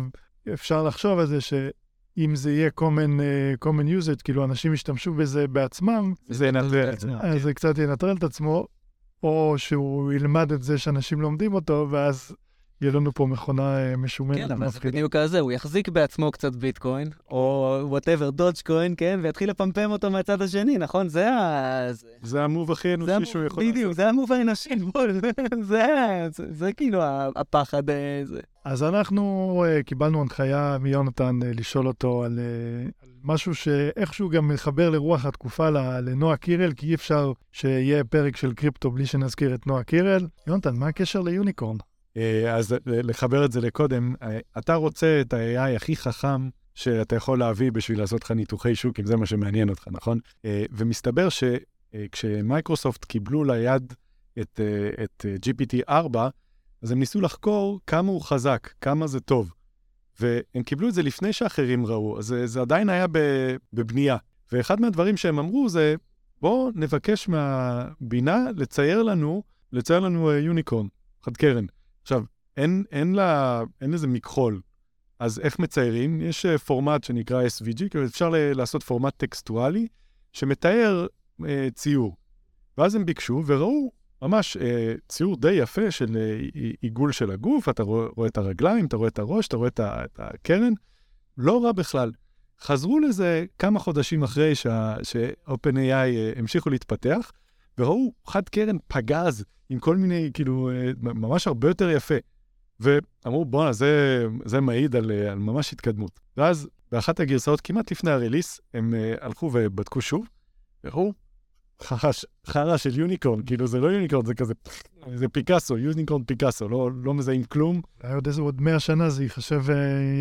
אפשר לחשוב על זה שאם זה יהיה common, אה, common usage, כאילו אנשים ישתמשו בזה בעצמם, זה ינטרל את זה. אז זה קצת ינטרל את עצמו, או שהוא ילמד את זה שאנשים לומדים אותו, ואז יהיה לנו פה מכונה אה, משומנת. כן, אבל זה. בדיוק כזה, הוא יחזיק בעצמו קצת ביטקוין, או whatever Dogecoin, כן, ויתחיל לפמפם אותו מהצד השני, נכון? זה ה... זה- ה move הכי אנושי שהוא יכול בדיוק, זה ה move האנושי, [laughs] זה- כאילו הפחד. אה. אז אנחנו אה, קיבלנו הנחיה מיונתן לשאול אותו על, משהו שאיכשהו גם מחבר לרוח התקופה לנועה קירל, כי אי אפשר שיהיה פרק של קריפטו בלי שנזכיר את נועה קירל. יונתן, מה הקשר ל unicorn? אה, אז לחבר את זה לקודם, אה, אתה רוצה את ה-AI הכי חכם שאתה יכול להביא בשביל לעשות לך ניתוחי שוק, אם זה מה שמעניין אותך, נכון? אה, ומסתבר שכשמייקרוסופט קיבלו ליד את, את אה, GPT-4, אז הם ניסו לחקור כמה הוא חזק, כמה זה טוב. והם קיבלו את זה לפני שאחרים ראו, אז זה, זה עדיין היה בבנייה. ואחד מהדברים שהם אמרו זה, בואו נבקש מהבינה לצייר לנו, לצייר לנו יוניקורן, חד קרן. עכשיו, אין, אין, לה, אין לזה מכחול. אז איך מציירים? יש פורמט שנקרא SVG, כאילו אפשר לעשות פורמט טקסטואלי שמתאר uh, ציור. ואז הם ביקשו וראו ממש uh, ציור די יפה של uh, עיגול של הגוף, אתה רואה, רואה את הרגליים, אתה רואה את הראש, אתה רואה את, ה, את הקרן, לא רע בכלל. חזרו לזה כמה חודשים אחרי שה- ש-OpenAI uh, המשיכו להתפתח, וראו חד קרן פגז עם כל מיני, כאילו, אה, ממש הרבה יותר יפה. ואמרו, בואנה, זה, זה מעיד על, אה, על ממש התקדמות. ואז באחת הגרסאות, כמעט לפני הרליס, הם uh, הלכו ובדקו שוב, וראו, חרא של יוניקורן, כאילו זה לא יוניקורן, זה כזה, זה פיקאסו, יוניקורן פיקאסו, לא, לא מזהים כלום. היה עוד איזה עוד 100 שנה זה ייחשב uh,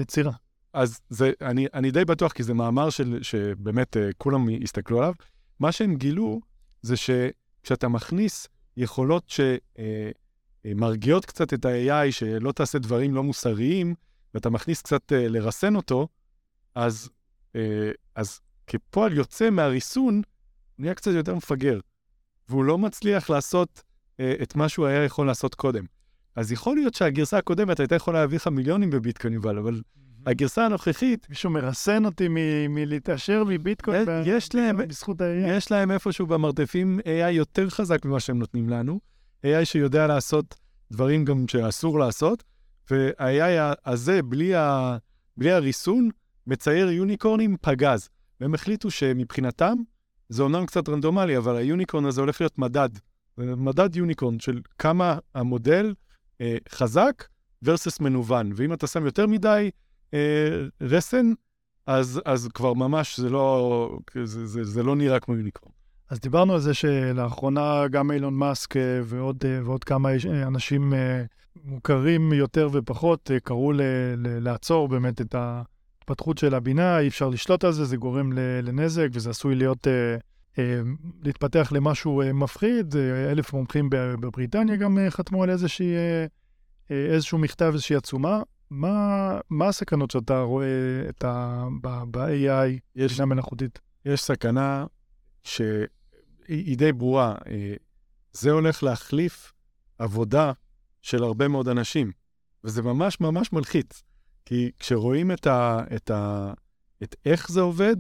יצירה. אז זה, אני, אני די בטוח, כי זה מאמר של, שבאמת uh, כולם הסתכלו עליו. מה שהם גילו זה שכשאתה מכניס יכולות שמרגיעות קצת את ה-AI, שלא תעשה דברים לא מוסריים, ואתה מכניס קצת uh, לרסן אותו, אז, אז כפועל יוצא מהריסון, הוא נהיה קצת יותר מפגר, והוא לא מצליח לעשות את מה שהוא היה יכול לעשות קודם. אז יכול להיות שהגרסה הקודמת הייתה יכולה להביא לך מיליונים בביטקוין, יובל, אבל הגרסה הנוכחית, מישהו מרסן אותי מ- מלהתעשר מביטקוין. יש- ב- יש להם- בזכות ה-AI. יש להם איפשהו במרתפים AI יותר חזק ממה שהם נותנים לנו, AI שיודע לעשות דברים גם שאסור לעשות, וה-AI הזה, בלי, ה... בלי הריסון, מצייר יוניקורנים פגז. והם החליטו שמבחינתם, זה אומנם קצת רנדומלי, אבל היוניקורן הזה הולך להיות מדד. מדד יוניקורן של כמה המודל אה, חזק versus מנוון. ואם אתה שם יותר מדי אה, רסן, אז, אז כבר ממש זה לא, זה, זה, זה לא נראה כמו יוניקורן. אז דיברנו על זה שלאחרונה גם אילון מאסק אה, ועוד, אה, ועוד כמה אה, אנשים אה, מוכרים יותר ופחות אה, קראו ל, ל, לעצור באמת את ההתפתחות של הבינה, אי אפשר לשלוט על זה, זה גורם לנזק וזה עשוי להיות, אה, אה, להתפתח למשהו אה, מפחיד. אה, אלף מומחים בב- בבריטניה גם אה, חתמו על איזושהי, אה, אה, איזשהו מכתב, איזושהי עצומה. מה, מה הסכנות שאתה רואה את ה, ב- ב-AI, יש, בינה מלאכותית? יש סכנה שהיא היא די ברורה. אה, זה הולך להחליף עבודה של הרבה מאוד אנשים, וזה ממש ממש מלחיץ. כי כשרואים את, ה, את, ה, את איך זה עובד,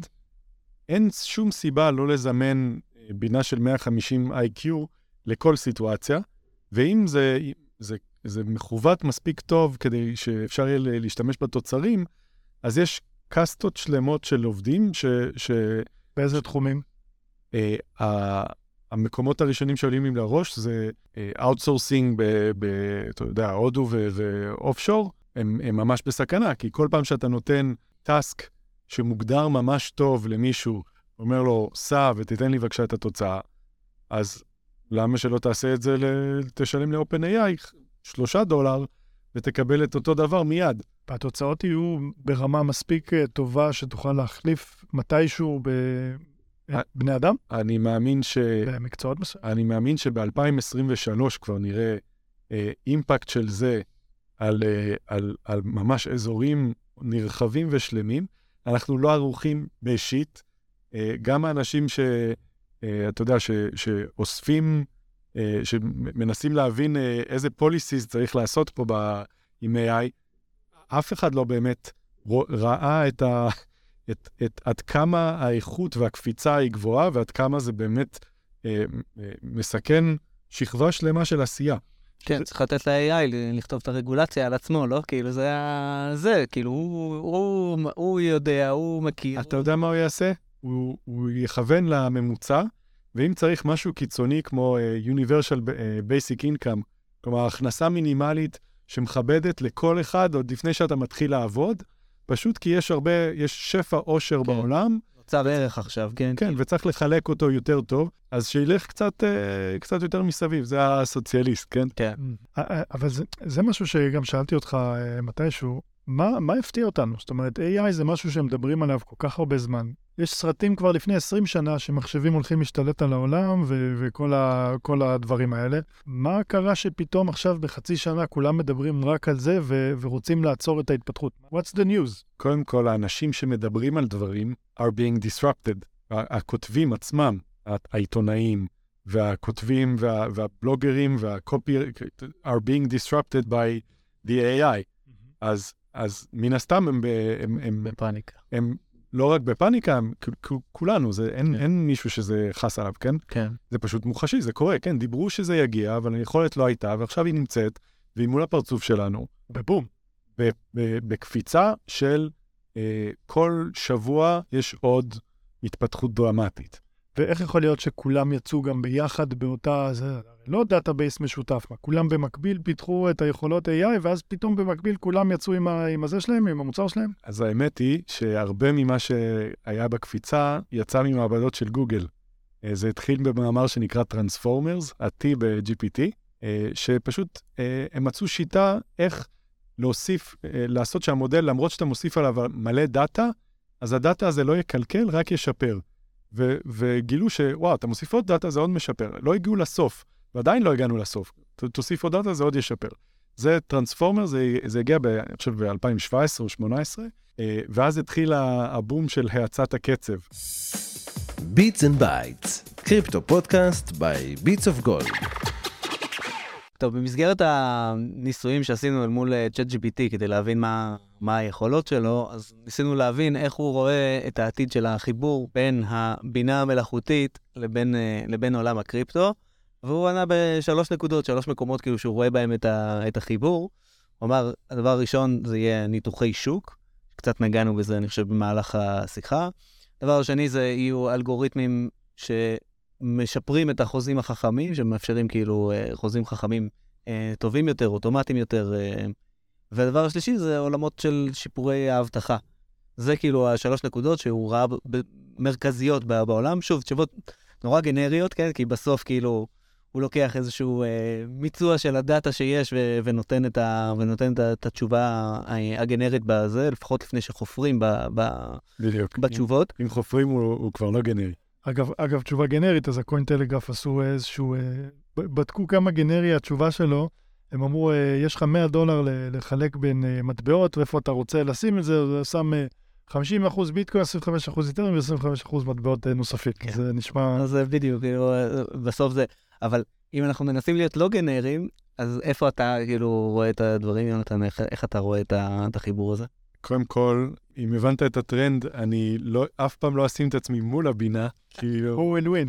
אין שום סיבה לא לזמן אה, בינה של 150 IQ לכל סיטואציה, ואם זה, זה, זה מכוות מספיק טוב כדי שאפשר יהיה להשתמש בתוצרים, אז יש קאסטות שלמות של עובדים ש... ש באיזה תחומים? אה, ה- המקומות הראשונים שעולים לי לראש זה outsourcing ב... ב... אתה יודע, הודו ו- ו offshore, הם, הם ממש בסכנה, כי כל פעם שאתה נותן task שמוגדר ממש טוב למישהו, אומר לו, סע ותיתן לי בבקשה את התוצאה, אז למה שלא תעשה את זה. תשלם ל-OpenAI שלושה דולר ותקבל את אותו דבר מיד. והתוצאות יהיו ברמה מספיק אה, טובה שתוכל להחליף מתישהו ב... אה. בני אדם? אני מאמין ש... במקצועות מסוימים? אני מאמין שב-2023 כבר נראה אה, אימפקט של זה על, אה, על, על ממש אזורים נרחבים ושלמים. אנחנו לא ערוכים בשיט. אה, גם האנשים ש... אה, אתה יודע, ש, שאוספים, אה, שמנסים להבין אה, איזה policies צריך לעשות פה ב, עם AI, אף אחד לא באמת ראה את ה... את, את עד כמה האיכות והקפיצה היא גבוהה ועד כמה זה באמת אה, אה, מסכן שכבה שלמה של עשייה. כן, צריך לתת ל-AI לכתוב את הרגולציה על עצמו, לא? כאילו, זה ה... זה, כאילו, הוא, הוא, הוא יודע, הוא מכיר. אתה יודע מה הוא יעשה? הוא, הוא יכוון לממוצע, ואם צריך משהו קיצוני כמו uh, Universal uh, Basic Income, כלומר הכנסה מינימלית שמכבדת לכל אחד עוד לפני שאתה מתחיל לעבוד, פשוט כי יש הרבה, יש שפע עושר כן. בעולם, נוצר ערך עכשיו, כן? כן, וצריך לחלק אותו יותר טוב, אז שילך קצת, uh, קצת יותר מסביב, זה הסוציאליסט, כן? כן. אה, אה, אבל זה, זה משהו שגם שאלתי אותך אה, מתישהו, מה, מה הפתיע אותנו? זאת אומרת, AI זה משהו שמדברים עליו כל כך הרבה זמן. יש סרטים כבר לפני 20 שנה שמחשבים הולכים להשתלט על העולם ו- וכל ה- הדברים האלה. מה קרה שפתאום עכשיו בחצי שנה כולם מדברים רק על זה ו- ורוצים לעצור את ההתפתחות? What's the news? קודם כל, האנשים שמדברים על דברים are being disrupted. הכותבים עצמם, העיתונאים, והכותבים, וה, והבלוגרים, והקופי, are being disrupted by the AI. אז, אז מן הסתם הם, ב- הם, הם, בפאניקה. הם לא רק בפאניקה, הם כולנו, זה, אין, כן. אין מישהו שזה חס עליו, כן? כן. זה פשוט מוחשי, זה קורה, כן, דיברו שזה יגיע, אבל היכולת לא הייתה, ועכשיו היא נמצאת, והיא מול הפרצוף שלנו. ובום. ב- ב- בקפיצה של אה, כל שבוע יש עוד התפתחות דרמטית. ואיך יכול להיות שכולם יצאו גם ביחד באותה, זה לא database משותף, מה, כולם במקביל פיתחו את היכולות AI, ואז פתאום במקביל כולם יצאו עם, ה, עם הזה שלהם, עם המוצר שלהם? אז האמת היא שהרבה ממה שהיה בקפיצה יצא ממעבדות של גוגל. אה, זה התחיל במאמר שנקרא Transformers, ה-T ב-GPT, אה, שפשוט אה, הם מצאו שיטה איך להוסיף, לעשות שהמודל, למרות שאתה מוסיף עליו מלא data, אז ה data הזה לא יקלקל, רק ישפר. ו- וגילו שוואו, אתה מוסיף עוד data, זה עוד משפר. לא הגיעו לסוף, ועדיין לא הגענו לסוף. ת- תוסיף עוד data, זה עוד ישפר. זה transformer, זה, זה הגיע, ב, אני חושב, ב-2017 או 2018, אה, ואז התחיל הבום של האצת הקצב. Bits and Bytes, קריפטו פודקאסט by Bits of Gold. טוב, במסגרת הניסויים שעשינו אל מול אה, ChatGPT כדי להבין מה, מה היכולות שלו, אז ניסינו להבין איך הוא רואה את העתיד של החיבור בין הבינה המלאכותית לבין, אה, לבין עולם הקריפטו, והוא ענה בשלוש נקודות, שלוש מקומות כאילו שהוא רואה בהם את, ה, את החיבור. הוא אמר, הדבר הראשון זה יהיה ניתוחי שוק, קצת נגענו בזה, אני חושב, במהלך השיחה. הדבר השני זה יהיו אלגוריתמים ש... משפרים את החוזים החכמים, שמאפשרים כאילו אה, חוזים חכמים אה, טובים יותר, אוטומטיים יותר. אה, והדבר השלישי זה עולמות של שיפורי האבטחה. זה כאילו השלוש נקודות שהוא ראה מרכזיות בעולם. שוב, תשובות, נורא גנריות, כן? כי בסוף כאילו הוא לוקח איזשהו אה, מיצוע של הדאטה שיש ו- ונותן, את, ה- ונותן את, ה- את התשובה הגנרית בזה, לפחות לפני שחופרים ב- ב- בדיוק. בתשובות. אם חופרים הוא, הוא כבר לא גנרי. אגב, אגב, תשובה גנרית, אז הקוין טלגרף עשו איזשהו... אה, בדקו כמה גנרי התשובה שלו, הם אמרו, אה, יש לך 100 דולר ל- לחלק בין אה, מטבעות, ואיפה אתה רוצה לשים את זה, אז הוא שם אה, 50% ביטקוין, 25% איתרם ו-25% מטבעות אה, נוספים. כן. זה נשמע... אז זה בדיוק, בסוף זה... אבל אם אנחנו מנסים להיות לא גנריים, אז איפה אתה כאילו רואה את הדברים, יונתן? איך, איך אתה רואה את החיבור הזה? קודם כל, אם הבנת את הטרנד, אני לא, אף פעם לא אשים את עצמי מול הבינה, כאילו, הוא ווין ווין.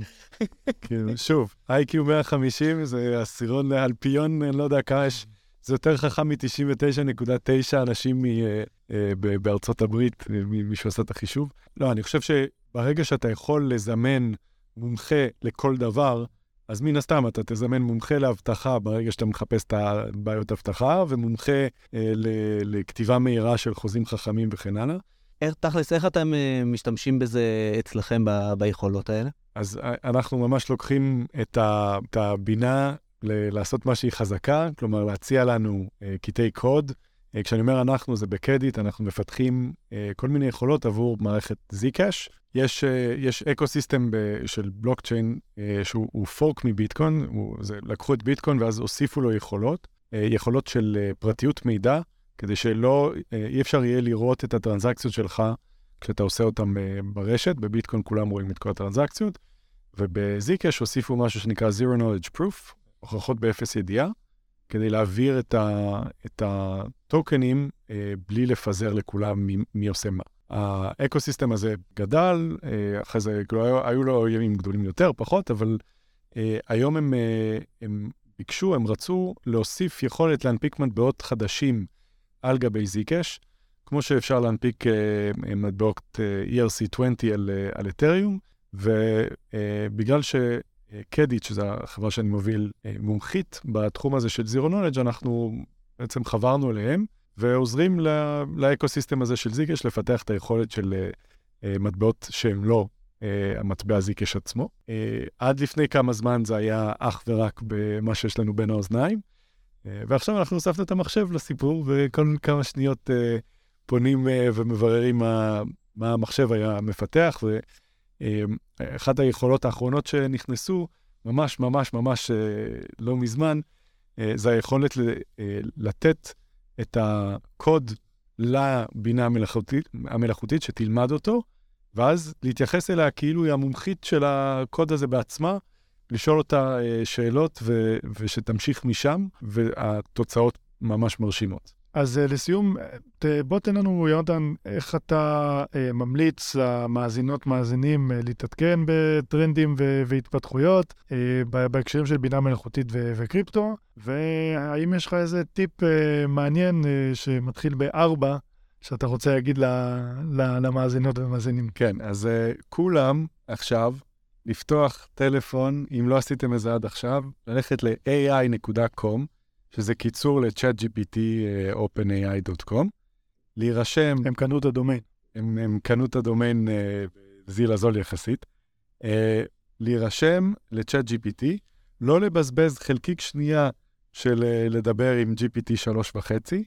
כאילו, שוב, IQ 150 זה עשירון אלפיון, אני לא יודע כמה יש, זה יותר חכם מ-99.9 אנשים מ, אה, אה, ב- בארצות הברית, מישהו עשה את החישוב. לא, אני חושב שברגע שאתה יכול לזמן מומחה לכל דבר, אז מן הסתם אתה תזמן מומחה לאבטחה ברגע שאתה מחפש את הבעיות אבטחה, ומומחה אה, ל- לכתיבה מהירה של חוזים חכמים וכן הלאה. איך, תכלס, איך אתם אה, משתמשים בזה אצלכם ב, ביכולות האלה? אז אה, אנחנו ממש לוקחים את, ה, את הבינה ל- לעשות מה שהיא חזקה, כלומר להציע לנו אה, קטעי קוד. אה, כשאני אומר אנחנו, זה ב-QEDIT, אנחנו מפתחים אה, כל מיני יכולות עבור מערכת Zcash. יש, אה, יש ecosystem ב- של בלוקצ'יין שהוא הוא fork מביטקוין, הוא, זה, לקחו את ביטקוין ואז הוסיפו לו יכולות, יכולות של פרטיות מידע, כדי שלא, אי אפשר יהיה לראות את הטרנזקציות שלך כשאתה עושה אותן ברשת, בביטקוין כולם רואים את כל הטרנזקציות. וב-Zcash הוסיפו משהו שנקרא Zero Knowledge Proof, הוכחות באפס ידיעה, כדי להעביר את, ה, את הטוקנים אה, בלי לפזר לכולם מי, מי עושה מה. ה ecosystem הזה גדל, אה, אחרי זה כאילו, היו, היו לו ימים גדולים יותר, פחות, אבל אה, היום הם, אה, הם ביקשו, הם רצו להוסיף יכולת להנפיק מטבעות חדשים על גבי Zcash, כמו שאפשר להנפיק אה, מטבעות אה, ERC20 על, אה, על אתריום, ובגלל שקדיט, שזו החברה שאני מוביל, אה, מומחית בתחום הזה של Zero Knowledge, אנחנו בעצם חברנו אליהם, ועוזרים ל- לאקו-סיסטם הזה של זיקש לפתח את היכולת של אה, אה, מטבעות שהם לא אה, המטבע זיקש עצמו. אה, עד לפני כמה זמן זה היה אך ורק במה שיש לנו בין האוזניים, אה, ועכשיו אנחנו הוספנו את המחשב לסיפור, וכל כמה שניות אה, פונים אה, ומבררים מה, מה המחשב היה מפתח, ואחת היכולות האחרונות שנכנסו, ממש ממש ממש אה, לא מזמן, אה, זה היכולת אה, לתת את הקוד לבינה המלאכותית, המלאכותית שתלמד אותו, ואז להתייחס אליה כאילו היא המומחית של הקוד הזה בעצמה, לשאול אותה אה, שאלות ו- ושתמשיך משם, והתוצאות ממש מרשימות. אז אה, לסיום, אה, בוא תן לנו, יונתן, איך אתה אה, ממליץ למאזינות, מאזינים, להתעדכן בטרנדים והתפתחויות בהקשרים של בינה מלאכותית וקריפטו, והאם יש לך איזה טיפ מעניין שמתחיל בארבע, שאתה רוצה להגיד למאזינות ומאזינים? כן, אז כולם עכשיו לפתוח טלפון, אם לא עשיתם את זה עד עכשיו, ללכת ל-ai.com, שזה קיצור ל-chat GPT, uh, openai.com, להירשם, הם קנו את הדומיין. הם, הם קנו את הדומיין uh, בזיל הזול יחסית, uh, להירשם ל-chat GPT, לא לבזבז חלקיק שנייה של uh, לדבר עם GPT שלוש וחצי,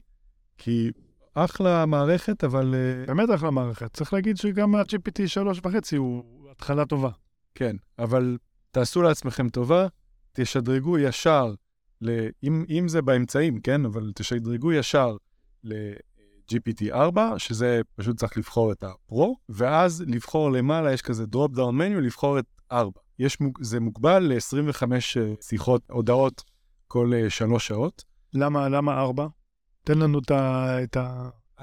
כי אחלה מערכת, אבל... Uh, באמת אחלה מערכת. צריך להגיד שגם ה-GPT 3.5 הוא התחלה טובה. כן, אבל תעשו לעצמכם טובה, תשדרגו ישר, ל... אם, אם זה באמצעים, כן? אבל תשדרגו ישר ל-GPT-4, שזה פשוט צריך לבחור את הפרו, ואז לבחור למעלה, יש כזה drop down menu, לבחור את 4. יש, זה מוגבל ל-25 שיחות, הודעות כל אה, שלוש שעות. למה, למה ארבע? תן לנו את את.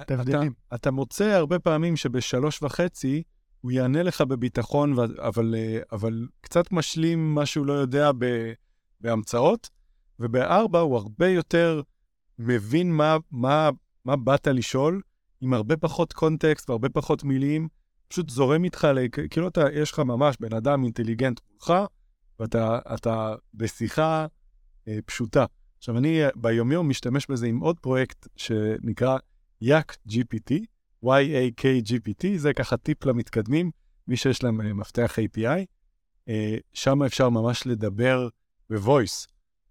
את ההבדלים. אתה, אתה מוצא הרבה פעמים שבשלוש וחצי הוא יענה לך בביטחון, אבל, אה, אבל קצת משלים מה שהוא לא יודע ב, בהמצאות, ובארבע הוא הרבה יותר מבין מה, מה, מה באת לשאול, עם הרבה פחות קונטקסט והרבה פחות מילים, פשוט זורם איתך, כאילו אתה, יש לך ממש בן אדם אינטליגנט מולך, ואתה אתה בשיחה אה, פשוטה. עכשיו, אני אה, ביומיום משתמש בזה עם עוד פרויקט שנקרא יאק GPT, Y-A-K GPT, זה ככה טיפ למתקדמים, מי שיש להם אה, מפתח API. אה, שם אפשר ממש לדבר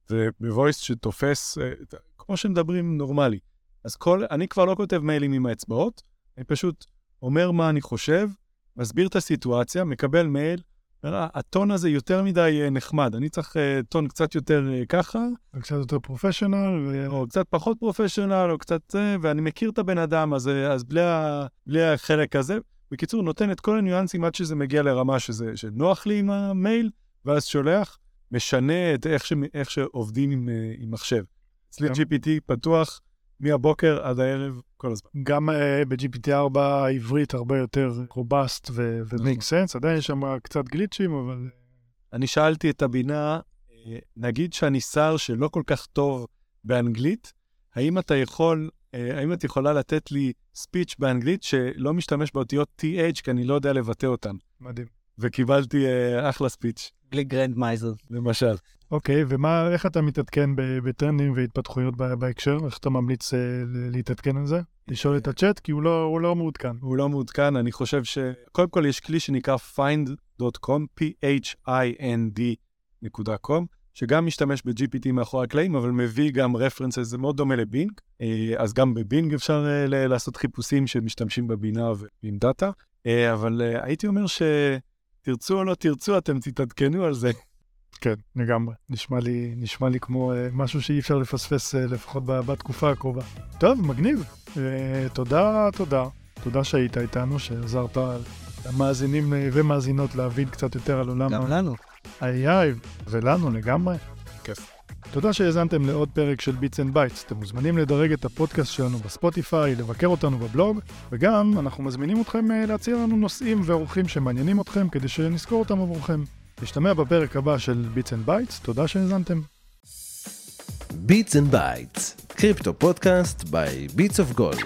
בוויס, ובוויס שתופס, אה, כמו שמדברים נורמלי. אז כל, אני כבר לא כותב מיילים עם האצבעות, אני פשוט אומר מה אני חושב, מסביר את הסיטואציה, מקבל מייל, אומר, הטון הזה יותר מדי אה, נחמד, אני צריך טון קצת יותר ככה. קצת יותר פרופשיונל. ו... או קצת פחות פרופשיונל, או קצת זה, ואני מכיר את הבן אדם, אז, אז בלי, ה, בלי החלק הזה. בקיצור, נותן את כל הניואנסים עד שזה מגיע לרמה שזה, שנוח לי עם המייל, ואז שולח, משנה את איך, ש, איך שעובדים עם, עם מחשב. אצלי GPT פתוח מהבוקר עד הערב כל הזמן. גם uh, ב-GPT4 העברית הרבה יותר רובסט ו-make sense, עדיין יש שם קצת גליצ'ים, אבל... אני שאלתי את הבינה, נגיד שאני שר שלא כל כך טוב באנגלית, האם אתה יכול, האם את יכולה לתת לי speech באנגלית שלא משתמש באותיות TH, כי אני לא יודע לבטא אותן. מדהים. וקיבלתי אה, אחלה speech. בלי גרנד מייזל. למשל. אוקיי, okay, ומה, איך אתה מתעדכן בטרנדים והתפתחויות בהקשר? איך אתה ממליץ אה, להתעדכן על זה? לשאול את הצ'אט, כי הוא לא, הוא לא מעודכן. הוא לא מעודכן, אני חושב ש... קודם כל יש כלי שנקרא find.com, p-h-i-n-d.com, שגם משתמש ב-GPT מאחורי הקלעים, אבל מביא גם רפרנסס, זה מאוד דומה לבינג. אז גם בבינג אפשר לעשות חיפושים שמשתמשים בבינה ועם דאטה. אבל הייתי אומר שתרצו או לא תרצו, אתם תתעדכנו על זה. [laughs] כן, לגמרי. נשמע לי, נשמע לי כמו uh, משהו שאי אפשר לפספס uh, לפחות בתקופה הקרובה. טוב, מגניב. אה, תודה, תודה. תודה שהיית איתנו, שעזרת למאזינים אה, ומאזינות להבין קצת יותר על עולם. גם לנו. איי, ולנו לגמרי. כיף. תודה שהאזנתם לעוד פרק של Bits and Bytes. אתם מוזמנים לדרג את הפודקאסט שלנו בספוטיפיי, לבקר אותנו בבלוג, וגם אנחנו מזמינים אתכם להציע לנו נושאים ואורחים שמעניינים אתכם כדי שנחקור אותם עבורכם. נשתמע בפרק הבא של Bits and Bytes, תודה שהאזנתם. ביטס אנד בייטס, קריפטו פודקאסט by ביטס אוף גולד.